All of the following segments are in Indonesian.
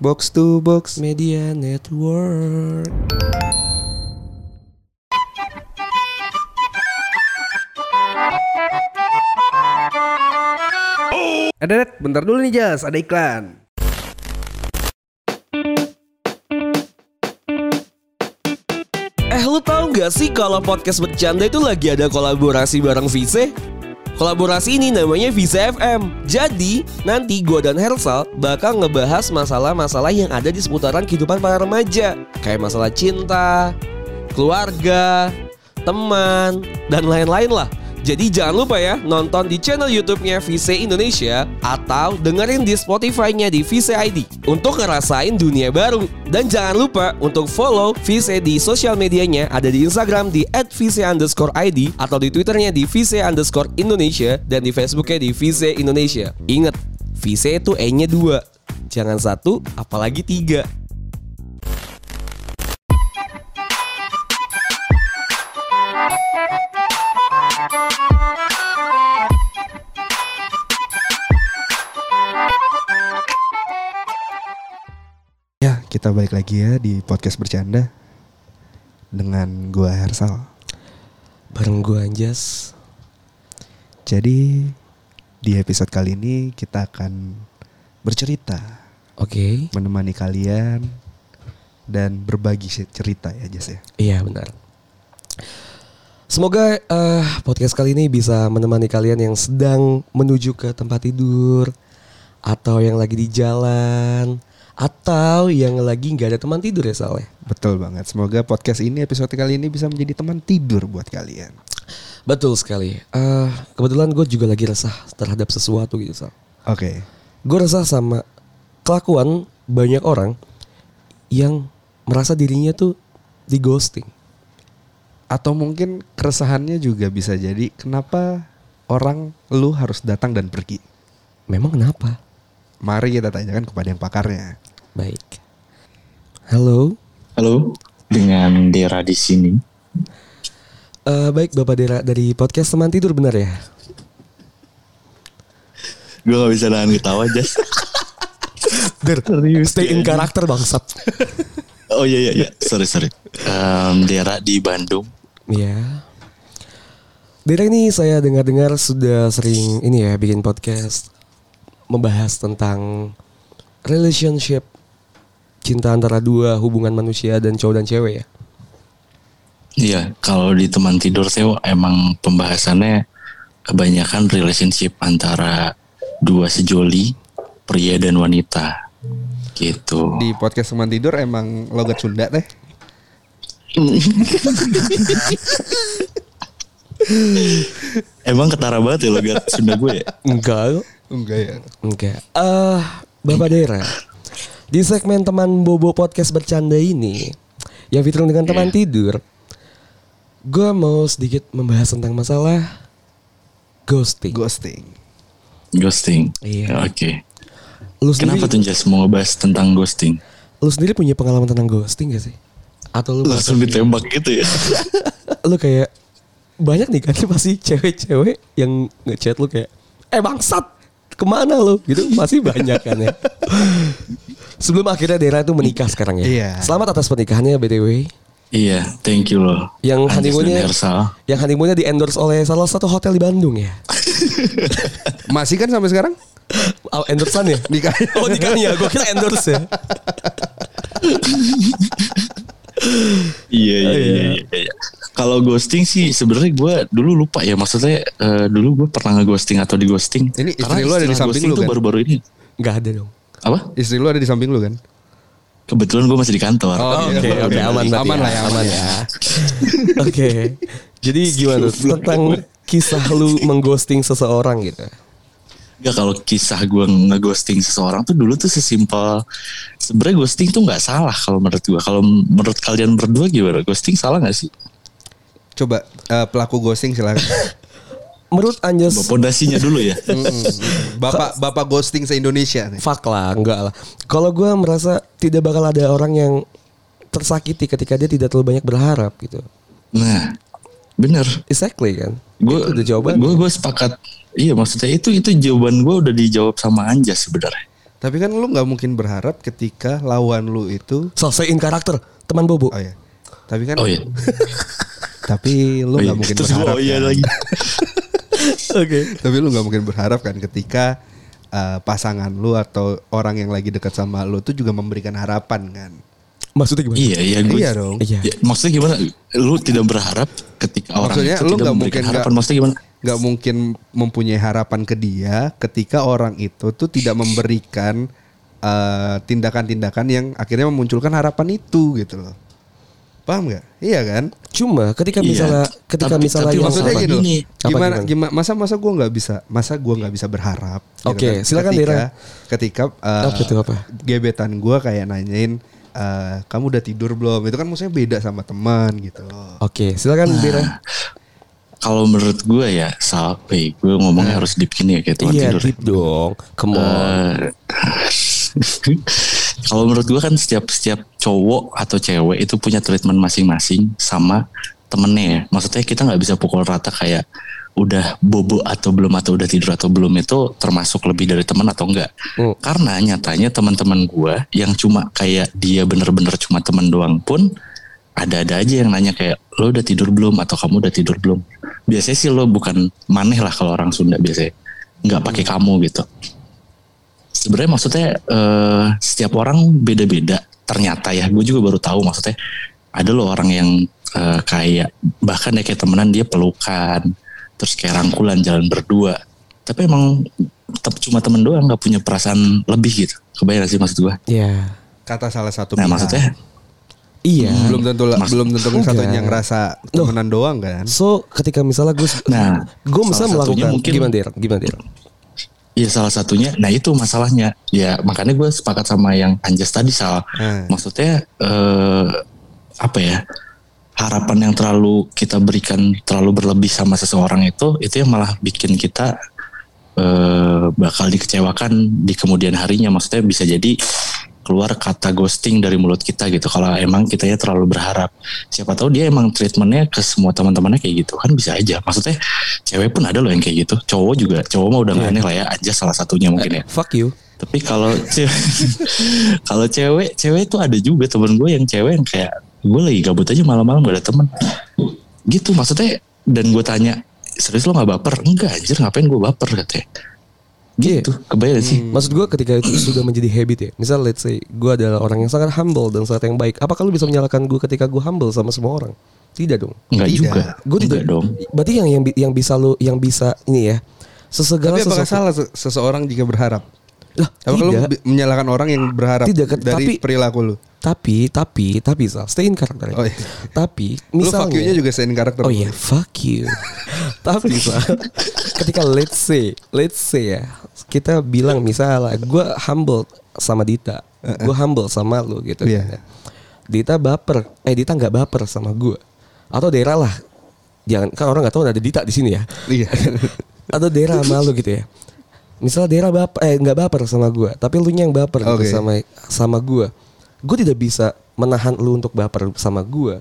Box to Box Media Network. Ada bentar dulu nih Jas, ada iklan Eh lu tahu nggak sih kalau podcast bercanda itu lagi ada kolaborasi bareng Vice? Kolaborasi ini namanya Vice FM. Jadi nanti gue dan Hersal bakal ngebahas masalah-masalah yang ada di seputaran kehidupan para remaja, kayak masalah cinta, keluarga, teman, dan lain-lain lah. Jadi jangan lupa ya nonton di channel YouTube-nya Vice Indonesia atau dengerin di Spotify-nya di Vice ID untuk ngerasain dunia baru. Dan jangan lupa untuk follow Vice di sosial medianya ada di Instagram di @vice_id atau di Twitternya di Vice underscore Indonesia dan di Facebooknya di Vice Indonesia. Ingat, Vice itu E-nya dua, jangan satu, apalagi tiga. Kita balik lagi ya di podcast bercanda Dengan gua Hersal Bareng gue Anjas. Jadi di episode kali ini kita akan bercerita Oke. Menemani kalian Dan berbagi cerita ya Jas ya Iya benar. Semoga eh, podcast kali ini bisa menemani kalian yang sedang menuju ke tempat tidur atau yang lagi di jalan atau yang lagi nggak ada teman tidur ya Sal ya? Betul banget Semoga podcast ini episode kali ini bisa menjadi teman tidur buat kalian Betul sekali. Eh, kebetulan gue juga lagi resah terhadap sesuatu gitu Sal. Oke Gue resah sama kelakuan banyak orang yang merasa dirinya tuh di ghosting. Atau mungkin keresahannya juga bisa jadi Kenapa orang lu harus datang dan pergi Memang kenapa? Mari kita tanyakan kepada yang pakarnya Baik. Halo. Halo, dengan Dera di sini. Eh, baik Bapak Dera dari podcast teman tidur benar ya? Gue gak bisa nahan ketawa, Jas. Der, stay in karakter bangsat. Oh iya iya iya, sorry sorry. Em, Dera di Bandung. Iya. Dera ini saya dengar-dengar sudah sering ini ya bikin podcast membahas tentang relationship cinta antara dua hubungan manusia dan cowok dan cewek ya. Iya, kalau di teman tidur saya emang pembahasannya kebanyakan relationship antara dua sejoli, pria dan wanita. Gitu. Di podcast teman tidur emang logat Sunda teh Emang ketara banget ya logat Sunda gue ya? Enggak, Enggak ya enggak. Eh, Bapak Dera. Di segmen teman Bobo podcast bercanda ini yang featuring dengan teman tidur, gue mau sedikit membahas tentang masalah ghosting. Ghosting Ghosting. Iya. Oke. Lu sendiri, Kenapa tuh Jas mau ngebahas tentang ghosting? lu sendiri punya pengalaman tentang ghosting gak sih? Atau lu Langsung ditembak gitu ya? lu kayak banyak nih kan pasti cewek-cewek yang ngechat lu kayak eh bangsat ke mana lu gitu masih banyak kan ya sebelum akhirnya Dera itu menikah sekarang ya Iya. selamat atas pernikahannya btw Iya, thank you loh. yang honeymoonnya yang honeymoonnya di endorse oleh salah satu hotel di Bandung ya Masih kan sampai sekarang? oh, endorsean ya Nikah oh nikahnya gue kira endorse ya Iya iya iya. iya, iya. Kalau ghosting sih sebenarnya gue dulu lupa ya maksudnya eh, dulu gue pernah nge-ghosting atau di ghosting. Ini istri lu ada di samping ghosting lu kan? baru-baru ini. nggak ada dong Apa? Istri lu ada di samping lu kan? Kebetulan gue masih di kantor. Oh, oke iya. oke aman berarti Aman lah ya, aman ya oke jadi gimana tuh tentang kisah lu mengghosting seseorang gitu Enggak kalau kisah gue nge-ghosting seseorang tuh dulu tuh sesimpel sebenarnya ghosting tuh nggak salah kalau menurut gue. Kalau menurut kalian berdua gimana? Ghosting salah nggak sih? Coba eh, pelaku ghosting silakan. menurut Anjas Pondasinya dulu ya. Bapak bapak ghosting se Indonesia nih. Fuck lah, enggak lah. Kalau gue merasa tidak bakal ada orang yang tersakiti ketika dia tidak terlalu banyak berharap gitu. Nah, bener. Exactly kan. Gue udah jawaban. Gue gue sepakat. Iya maksudnya itu itu jawaban gue udah dijawab sama Anjas sebenarnya. Tapi kan lu nggak mungkin berharap ketika lawan lu itu Selesaiin karakter teman Bobo. oh ya. Tapi kan Oh iya. tapi lu Oh, iya. nggak mungkin Terus berharap. oh iya kan. lagi. Oke. Tapi lu nggak mungkin berharap kan ketika uh, pasangan lu atau orang yang lagi dekat sama lu tuh juga memberikan harapan kan. Maksudnya gimana? Iya, iya gue. Iya dong. Iya. Ya, maksudnya gimana? Lu tidak berharap ketika orang Maksudnya itu lu tidak nggak memberikan mungkin harapan. nggak- Maksudnya gimana? nggak mungkin mempunyai harapan ke dia ketika orang itu tuh tidak memberikan uh, tindakan-tindakan yang akhirnya memunculkan harapan itu gitu loh. Paham nggak? Iya kan? Cuma ketika Iya. misalnya ketika Tapi- misalnya tapi yang Maksudnya gini gini? Gimana gimana? gimana masa masa gua nggak bisa masa gua nggak bisa berharap. gitu Oke, kan. silakan, ketika, Dira. Ketika uh, itu apa? gebetan gua kayak nanyain uh, kamu udah tidur belum? Itu kan maksudnya beda sama teman gitu loh. Oke, silakan Nah, Dira. Kalau menurut gue ya, sampai gue ngomongnya harus deep gini ya kayak teman Iya, tidur. deep dong. Come on. Eh, kalau menurut gue kan setiap setiap cowok atau cewek itu punya treatment masing-masing sama temennya ya. Maksudnya kita nggak bisa pukul rata kayak udah bobo atau belum atau udah tidur atau belum itu termasuk lebih dari teman atau enggak. Hmm. Karena nyatanya teman-teman gue yang cuma kayak dia bener-bener cuma teman doang pun ada-ada aja yang nanya kayak lo udah tidur belum atau kamu udah tidur belum. Biasanya sih lo bukan maneh lah kalau orang Sunda biasanya nggak pakai kamu gitu sebenarnya maksudnya eh, setiap orang beda-beda ternyata ya gue juga baru tahu maksudnya ada loh orang yang eh, kayak bahkan ya kayak temenan dia pelukan terus kayak rangkulan jalan berdua tapi emang tetap cuma temen doang nggak punya perasaan lebih gitu kebayang sih maksud gue Iya. Kata salah satu nah pihak. maksudnya Iya. belum tentu Mas- belum tentu Enggak. satunya ngerasa temenan doang kan. So ketika misalnya gue, Nah, gue satunya melakukan mungkin- gimana dir, gimana dir? Iya salah satunya, nah itu masalahnya. Ya makanya gue sepakat sama yang Anjas tadi Sal. Hmm. Maksudnya eh, apa ya? Harapan yang terlalu kita berikan terlalu berlebih sama seseorang itu, itu yang malah bikin kita eh, bakal dikecewakan di kemudian harinya. Maksudnya bisa jadi keluar kata ghosting dari mulut kita gitu. Kalau emang kitanya terlalu berharap, siapa tahu dia emang treatmentnya ke semua teman-temannya kayak gitu kan bisa aja. Maksudnya cewek pun ada loh yang kayak gitu. Cowok juga, cowok mah udah nggak aneh lah ya. Aja salah satunya mungkin ya. Fuck you. Tapi kalau cewek, kalau cewek, cewek itu ada juga temen gue yang cewek yang kayak gue lagi gabut aja malam-malam gak ada temen. Gitu maksudnya dan gue tanya serius lo gak baper? Enggak anjir ngapain gue baper katanya. Iya. Gitu kebayang sih. Maksud gue ketika itu sudah menjadi habit ya. Misal let's say gue adalah orang yang sangat humble dan sangat yang baik. Apakah lu bisa menyalahkan gue ketika gue humble sama semua orang? Tidak dong. Enggak Tidak. juga. Gue tidak dong. Berarti yang yang yang bisa lu yang bisa ini ya. Sesegala Tapi apakah sesuatu. salah se- seseorang jika berharap? Lah, Apakah lu menyalahkan orang yang berharap Tidak, dari tapi- perilaku lu? Tapi tapi tapi Sal, stay in karakter. ya. Oh, iya. Tapi Lu misalnya fuck you-nya juga selain karakter. Oh iya, fuck you. Tapi Sal, ketika let's say, let's say ya, kita bilang misalnya gue humble sama Dita, gue humble sama lu gitu. Iya. kan ya. Dita baper, eh Dita nggak baper sama gue, atau Dera lah. Jangan kan orang nggak tahu ada Dita di sini ya. Iya. atau Dera sama lu gitu ya. Misalnya Dera baper, eh nggak baper sama gue, tapi lu yang baper gitu Oke. sama sama gue. Gue tidak bisa menahan lu untuk baper sama gue.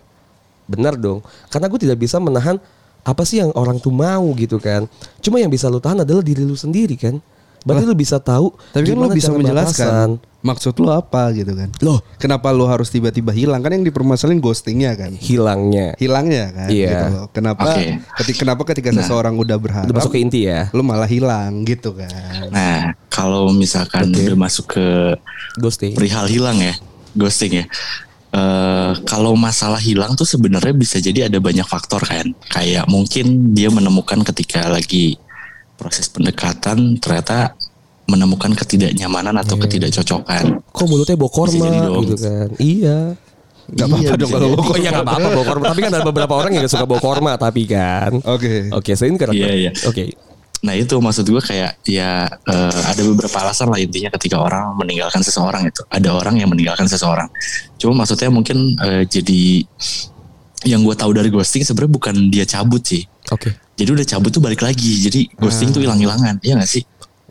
Benar dong, karena gue tidak bisa menahan apa sih yang orang tuh mau gitu kan. Cuma yang bisa lu tahan adalah diri lu sendiri kan. Berarti lu bisa tahu. Tapi kan lu bisa menjelaskan batasan. maksud lu apa gitu kan? Loh. kenapa lu harus tiba-tiba hilang? Kan yang dipermasalahin ghostingnya kan? hilangnya. Hilangnya kan? Iya. Gitu loh. Kenapa? Oke. Ketika, kenapa ketika seseorang udah berharap, Udah masuk ke inti ya. lu malah hilang gitu kan? Nah kalau misalkan udah masuk ke Ghosting. perihal hilang ya, ghosting ya. Eh kalau masalah hilang tuh sebenarnya bisa jadi ada banyak faktor kan. Kayak mungkin dia menemukan ketika lagi proses pendekatan ternyata menemukan ketidaknyamanan atau ketidakcocokan. Kok mulutnya jadi dong. gitu kan. Iya. Gak apa-apa Iya, dong kalau bokor. Iya gak apa-apa bawa korma Tapi kan ada beberapa orang yang gak suka bawa korma Tapi kan Oke. Oke saya karakter Iya, iya. Oke Nah itu maksud gue kayak ya eh, ada beberapa alasan lah intinya ketika orang meninggalkan seseorang itu. Ada orang yang meninggalkan seseorang. Cuma maksudnya mungkin eh, jadi yang gue tahu dari ghosting sebenarnya bukan dia cabut sih. Oke Jadi udah cabut tuh balik lagi. Jadi ghosting tuh hilang-hilangan. Iya gak sih?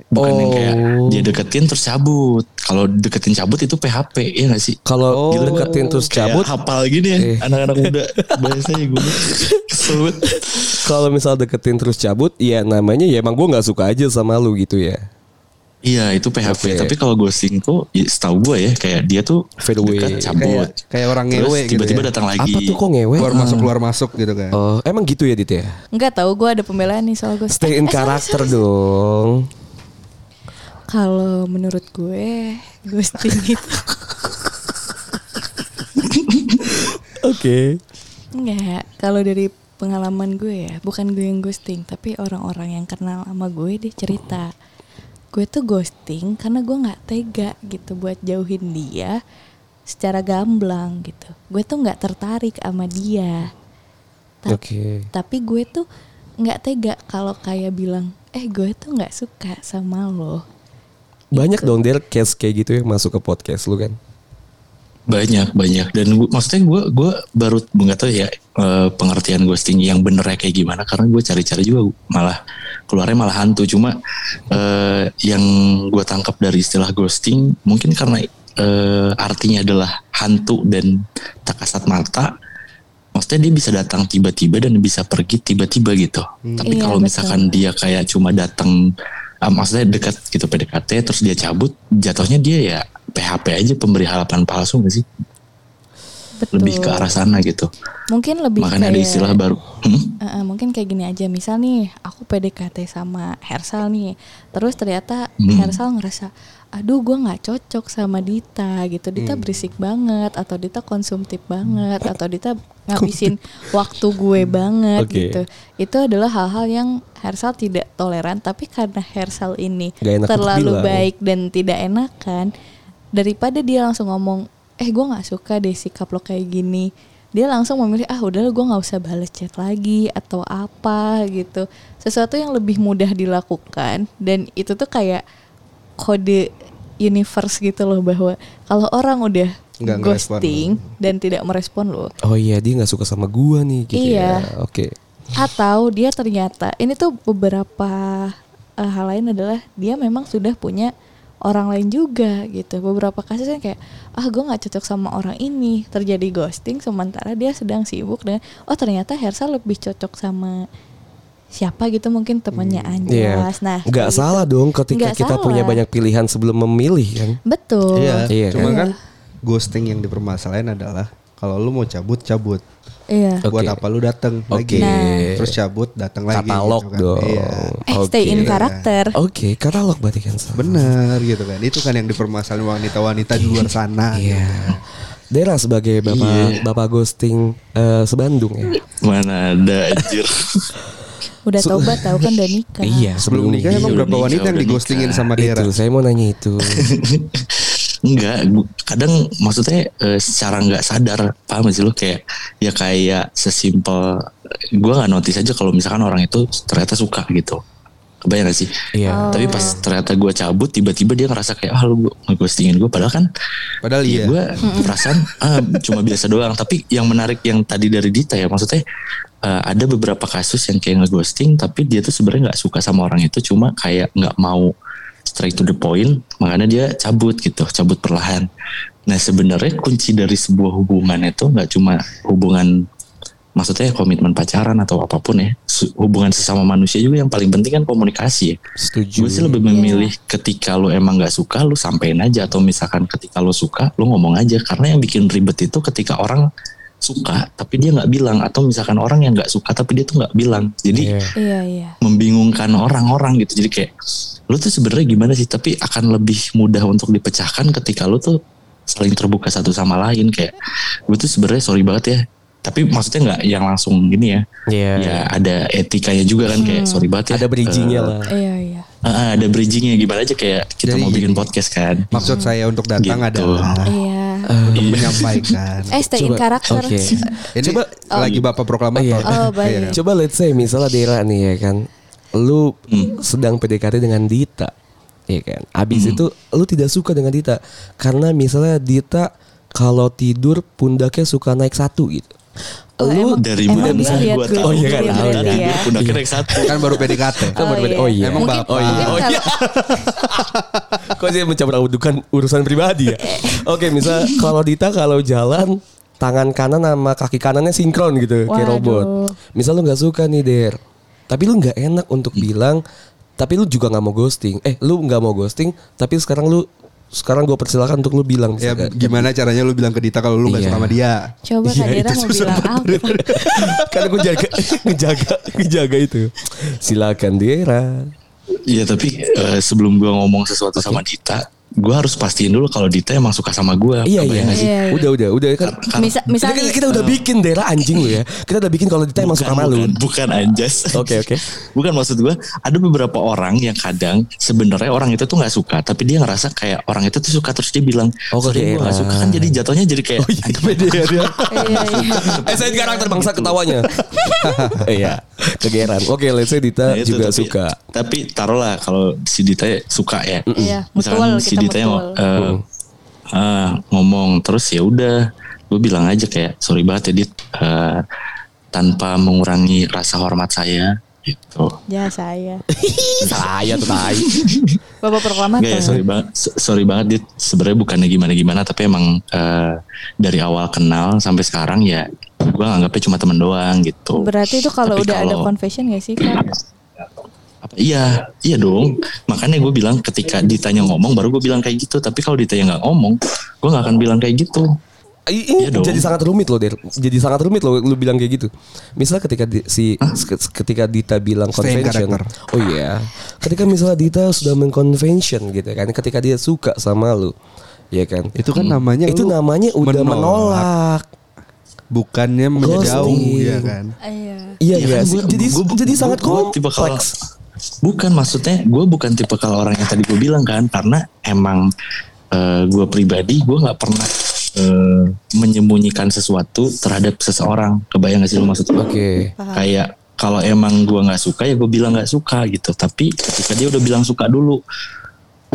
Bukan yang kayak Oh. dia deketin terus cabut. Kalau deketin cabut itu PHP. Iya gak sih? Kalau Oh, deketin terus Kayak cabut hafal gini ya Eh. anak-anak muda. Bahasanya gue kesel banget. Kalau misal deketin terus cabut Ya namanya ya emang gue gak suka aja sama lu gitu ya Iya itu PHP. Oke. Tapi kalau ghosting tuh, ya, setahu gue ya kayak dia tuh Fade away. dekat, cabut. Kayak kayak orang Terus ngewe gitu tiba-tiba ya. datang lagi. Apa tuh kok ngewe? Keluar masuk keluar masuk gitu kan. Oh, emang gitu ya Dit ya? Enggak tahu gue ada pembelaan nih soal gue. Stay in karakter dong. Kalau menurut gue ghosting itu Oke. enggak. Kalau dari pengalaman gue ya, bukan gue yang ghosting, tapi orang-orang yang kenal sama gue deh cerita. Gue tuh ghosting karena gue nggak tega gitu buat jauhin dia secara gamblang gitu. Gue tuh nggak tertarik sama dia. Ta- Oke. Tapi gue tuh nggak tega kalau kayak bilang, eh gue tuh nggak suka sama lo. Banyak dong Der case kayak gitu yang masuk ke podcast lu kan. Banyak banyak. Dan gua, maksudnya gue gue baru nggak tahu ya eh, pengertian ghosting yang benernya kayak gimana karena gue cari-cari juga malah keluarnya malah hantu. Cuma eh, yang gue tangkap dari istilah ghosting mungkin karena eh, artinya adalah hantu dan tak kasat mata. Maksudnya dia bisa datang tiba-tiba dan bisa pergi tiba-tiba gitu. Tapi Iya, kalau betul. misalkan dia kayak cuma datang ah, maksudnya dekat gitu PDKT terus dia cabut jatuhnya dia ya PHP aja pemberi harapan palsu gak sih Betul. lebih ke arah sana gitu Mungkin lebih makanya ada kayak- istilah baru Hmm? Eh, mungkin kayak gini aja misal nih aku PDKT sama Hersal nih terus ternyata Hmm. Hersal ngerasa aduh gue nggak cocok sama Dita gitu Dita Hmm. berisik banget atau Dita konsumtif banget atau Dita ngabisin waktu gue banget Oke. gitu itu adalah hal-hal yang Hersal tidak toleran tapi karena Hersal ini Gak terlalu bilang. baik dan tidak enakan daripada dia langsung ngomong eh gue nggak suka deh sikap lo kayak gini dia langsung memilih ah udah gue nggak usah balas chat lagi atau apa gitu sesuatu yang lebih mudah dilakukan dan itu tuh kayak kode universe gitu loh bahwa kalau orang udah Nggak ngerespon ghosting dan tidak merespon lo Oh iya dia nggak suka sama gua nih gitu Iya. ya. Oke. atau dia ternyata ini tuh beberapa eh, hal lain adalah dia memang sudah punya orang lain juga gitu beberapa kasusnya kayak ah gue nggak cocok sama orang ini terjadi ghosting sementara dia sedang sibuk dengan oh ternyata Hersa lebih cocok sama siapa gitu mungkin temannya Iya. Anjas nah Nggak gitu. salah dong ketika Nggak kita salah. punya banyak pilihan sebelum memilih kan. betul Iya, Iya cuma kan? kan ghosting yang dipermasalahin adalah kalau lu mau cabut cabut. Iya Buat Oke. apa lu datang Oke. lagi? Nah. Terus cabut datang lagi Katalog gitu kan. dong. Iya. eh stay Oke. in karakter Oke, katalog berarti kan. Bener gitu kan. Itu kan yang dipermasalahin wanita-wanita di luar sana. Iya. Dera sebagai bapak Iya. bapak ghosting eh, sebandung ya. mana ada anjir udah tobat tahu kan udah nikah Iya, Sebelum nikah Iya, emang berapa nikah, wanita yang digostingin nikah. sama Dera? Itu saya mau nanya itu. Enggak, kadang maksudnya eh, secara nggak sadar paham sih lu kayak ya kayak sesimpel gue nggak notice aja kalau misalkan orang itu ternyata suka gitu. Kebayang gak sih? Iya. Tapi pas ternyata gue cabut tiba-tiba dia ngerasa kayak ah lu ngeghostingin gue padahal kan Padahal ya iya. gue perasaan ah, cuma biasa doang. Tapi yang menarik yang tadi dari Dita ya maksudnya eh, ada beberapa kasus yang kayak ngeghosting tapi dia tuh sebenarnya nggak suka sama orang itu cuma kayak nggak mau straight to the point makanya dia cabut gitu cabut perlahan. Nah sebenarnya kunci dari sebuah hubungan itu nggak cuma hubungan maksudnya komitmen pacaran atau apa pun ya hubungan sesama manusia juga yang paling penting kan komunikasi ya Setuju. gue sih lebih memilih ketika lo emang nggak suka lo sampein aja atau misalkan ketika lo suka lo ngomong aja karena yang bikin ribet itu ketika orang suka tapi dia nggak bilang. Atau misalkan orang yang nggak suka tapi dia tuh nggak bilang. Jadi Iya. iya iya. membingungkan orang-orang gitu. Jadi kayak lo tuh sebenarnya gimana sih? Tapi akan lebih mudah untuk dipecahkan ketika lo tuh saling terbuka satu sama lain. Kayak gue tuh sebenarnya sorry banget ya. Tapi maksudnya nggak yang langsung gini ya. Iya. ya ada etikanya juga kan. Kayak sorry banget ya. Ada bridgingnya Eh, lah. iya iya. Ah, ada bridgingnya. Gimana aja kayak kita Jadi mau bikin podcast kan. Maksud saya untuk datang Gitu. adalah iya untuk menyampaikan. eh stay in karakter oke. Ini Coba lagi bapak proklamator. Iya. Oh, baik. Iya. Coba let's say misalnya Dera nih ya kan. Lu sedang PDKT dengan Dita. Iya kan. Abis itu lu tidak suka dengan Dita karena misalnya Dita kalau tidur pundaknya suka naik satu gitu. Oh, lu emang- Dari emang mana bisa lihat gua gue tahu? Oh, iya kan, tahu kan. ya. Pundaknya naik satu. Kan baru PDKT. Kan baru PDKT. Oh iya. Emang bapak. mungkin Oh iya. Kok dia mencampur adukan urusan pribadi ya? Oke, misal kalau Dita kalau jalan tangan kanan sama kaki kanannya sinkron gitu kayak Waduh. robot. Misal lu nggak suka nih Der, tapi lu nggak enak untuk bilang tapi lu juga nggak mau ghosting. Eh, lu nggak mau ghosting, tapi sekarang lu sekarang gue persilakan untuk lu bilang Ya gimana caranya lu bilang ke Dita kalau lu gak Iya. suka sama dia? Coba Iya, Kak Dera itu mau bilang apa? Karena gue jaga, ngejaga, ngejaga itu. Silakan Dera. Iya tapi eh, sebelum gua ngomong sesuatu sama Dita, gua harus pastiin dulu kalau Dita emang suka sama gua. Iya iya. Sih? Iya, iya. Udah udah udah kan. Misal, Kita, misalnya kita, kita udah bikin Dera anjing lu ya. Kita udah bikin kalau Dita emang suka sama lu. bukan, bukan anjas. Oke oke. Bukan maksud gua ada beberapa orang yang kadang sebenarnya orang itu tuh nggak suka, tapi dia ngerasa kayak orang itu tuh suka terus dia bilang, Oh, sorry gua nggak suka kan jadi jatuhnya jadi kayak Kepedean ya. Iya, iya. Eh saya karakter bangsa ketawanya. Iya. Kegeran. Oke, let's say Dita Nah, itu, juga tapi- suka. Tapi taruhlah kalau si Dita suka ya. Iya, Misalkan mutual, si kita Dita yang mutual. eh, ah, ngomong terus ya udah, gue bilang aja kayak sorry banget ya Dit, eh, tanpa mengurangi rasa hormat saya gitu. Ya saya. Saya tuh tai. Bapak proklamator. Enggak ya sorry banget, so- sorry banget Dit. Sebenarnya bukannya gimana gimana, tapi emang eh, dari awal kenal sampai sekarang ya gue nganggapnya cuma temen doang gitu. Berarti itu kalau udah ada kalau- confession gak sih Kak? Apa- Iya, iya dong. Makanya gue bilang ketika ditanya ngomong baru gue bilang kayak gitu. Tapi kalau ditanya nggak ngomong, gue nggak akan bilang kayak gitu. I- Ini Iya dong. jadi sangat rumit loh, Der. Jadi sangat rumit loh lu bilang kayak gitu. Misal ketika di, si ketika Dita bilang Stay convention. character. Oh iya. Ketika misalnya Dita sudah mengconvention gitu kan, ketika dia suka sama lu. Ya kan? Itu kan namanya itu namanya udah menolak. Bukannya menjauh ya kan. Iya. Iya Ya iya kan, gua- Jadi gua- jadi gua- sangat gua tipe kalau- kompleks. Bukan maksudnya gue bukan tipe kalau orang yang tadi gue bilang kan, karena emang gue pribadi gue nggak pernah eh, menyembunyikan sesuatu terhadap seseorang. Kebayang gak sih lu maksud gue? Oke. Kayak kalau emang gue nggak suka ya gue bilang nggak suka gitu. Tapi ketika dia udah bilang suka dulu,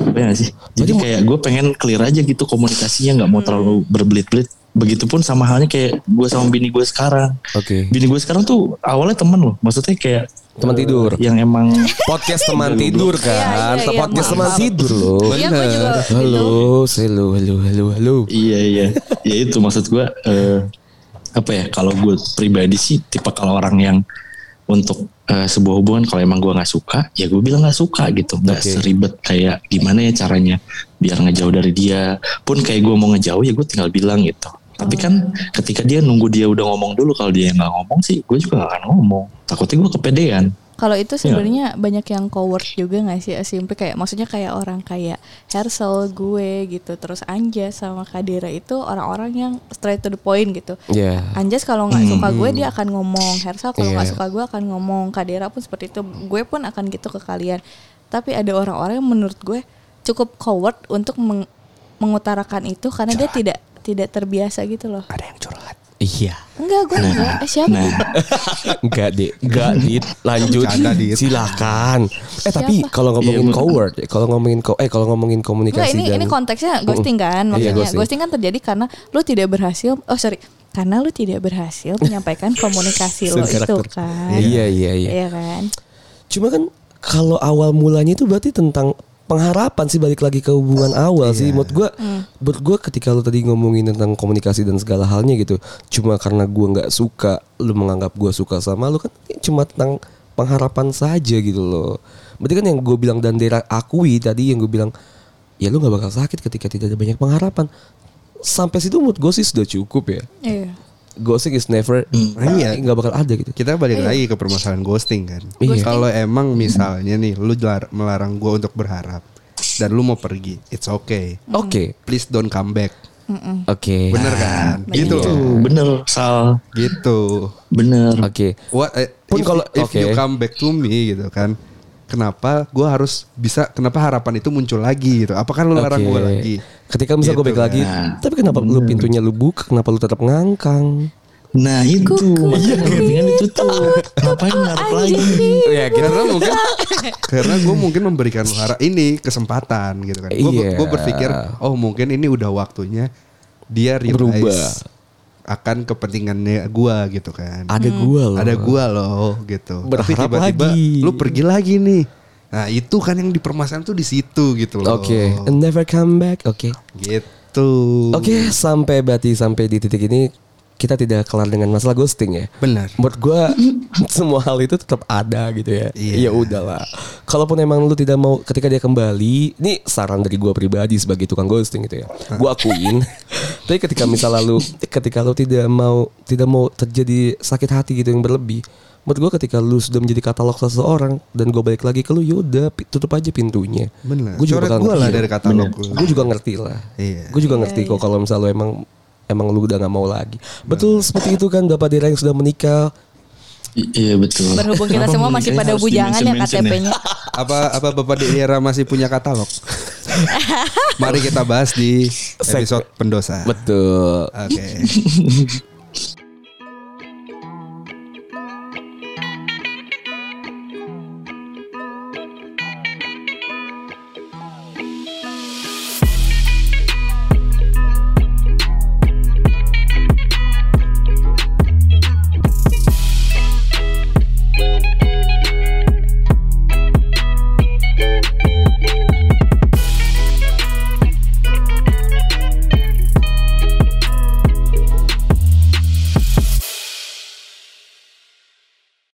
kebayang gak sih? Jadi kayak gue pengen clear aja gitu komunikasinya nggak mau terlalu berbelit-belit. Begitupun sama halnya kayak gue sama bini gue sekarang. Oke. Bini gue sekarang tuh awalnya temen loh. Maksudnya kayak Teman tidur. Yang emang Podcast teman tidur kan. Iya, iya, iya, Podcast maaf, teman tidur loh. Iya juga Halo, halo, halo, halo, halo. Iya iya, ya itu maksud gue eh, apa ya? Kalau gue pribadi sih tipe kalau orang yang untuk eh, sebuah hubungan kalau emang gue nggak suka, ya gue bilang nggak suka gitu, nggak Oke. seribet kayak gimana ya caranya biar ngejauh dari dia. Pun kayak gue mau ngejauh ya gue tinggal bilang gitu. Tapi kan ketika dia nunggu dia udah ngomong dulu, kalau dia nggak ngomong sih, gue juga gak akan ngomong. Takutnya gue kepedean. Kalau Iya. itu sebenarnya banyak yang coward juga gak sih Simply kayak maksudnya kayak orang kayak Hersel gue gitu Terus Anjas sama Kadira itu orang-orang yang straight to the point gitu Iya. Anjas kalau nggak suka gue dia akan ngomong Hersel kalau nggak Iya. suka gue akan ngomong Kadira pun seperti itu Gue pun akan gitu ke kalian Tapi ada orang-orang yang menurut gue cukup coward untuk meng- mengutarakan itu Karena dia tidak tidak terbiasa gitu loh Ada yang curhat. Iya. Enggak gue enggak Eh siapa Nah, Enggak, Dit. Enggak, Dit. Lanjut. Silakan. Eh, tapi Siapa? kalau ngomongin Iya, Bu. coward, kalau ngomongin ko eh kalau ngomongin komunikasi Enggak ini dan ini konteksnya ghosting kan Iya, maksudnya ghosting. ghosting. kan terjadi karena lu tidak berhasil oh sorry karena lu tidak berhasil menyampaikan komunikasi lo itu kan Iya, iya, iya. Iya kan Cuma kan kalau awal mulanya itu berarti tentang pengharapan sih balik lagi ke hubungan awal sih. Menurut gua menurut gua ketika lu tadi ngomongin tentang komunikasi dan segala halnya gitu, cuma karena gua nggak suka, lu menganggap gua suka sama lu kan ini cuma tentang pengharapan saja gitu loh. Berarti kan yang gue bilang dan Dera akui tadi yang gue bilang ya lu nggak bakal sakit ketika tidak ada banyak pengharapan. Sampai situ menurut gue sih sudah cukup ya. iya Ghosting is never Iya. nggak bakal ada gitu. Kita balik lagi ke permasalahan ghosting kan. Iya. Kalau emang misalnya nih lu lar- melarang gue untuk berharap dan lu mau pergi, it's okay. Oke, Please don't come back. oke. Bener kan? Gitu itu loh. bener Sal, Gitu. bener. Oke. What eh, Pun if, kalau- if oke. you come back to me gitu kan. Kenapa gue harus bisa kenapa harapan itu muncul lagi gitu? Apakah lu larang Oke. gue lagi? Ketika misal gue Gitu balik lagi, kan. tapi kenapa lu pintunya lu buka? Kenapa lu tetap ngangkang? Nah itu, iya dengan itu tuh. Ngapain ngarep lagi? Ya karena mungkin karena gue mungkin memberikan harap ini kesempatan gitu kan. Gue Iya. berpikir oh mungkin ini udah waktunya dia Berubah. realize akan kepentingannya gue gitu kan. Ada gua loh. Ada gua loh gitu. Tapi Berharap tiba-tiba lagi. lu pergi lagi nih. Nah itu kan yang dipermasalahan tuh di situ gitu loh. Oke, and never come back. Oke. Gitu. Oke, sampai berarti sampai di titik ini kita tidak kelar dengan masalah ghosting ya. Benar. Menurut gue semua hal itu tetap ada gitu ya. Iya. Ya udahlah. Kalaupun emang lu tidak mau ketika dia kembali, ini saran dari gue pribadi sebagai tukang ghosting gitu ya. Gue akuin. Tapi ketika misalnya lu ketika lu tidak mau tidak mau terjadi sakit hati gitu yang berlebih. Menurut gue ketika lu sudah menjadi katalog seseorang dan gue balik lagi ke lu yaudah tutup aja pintunya. Benar. Gue juga Coret bakal gua lah ngerti. dari katalog lu. Gue juga ngerti lah. Iya. Gue juga ngerti kok kalau misalnya lu emang emang lu udah nggak mau lagi. Betul seperti itu kan Bapak Dira yang sudah menikah. I- iya betul. Berhubung kita semua masih pada bujangan ya dimention-mention KTP-nya. Apa apa Bapak Diera masih punya katalog? Mari kita bahas di episode pendosa. Betul. Oke.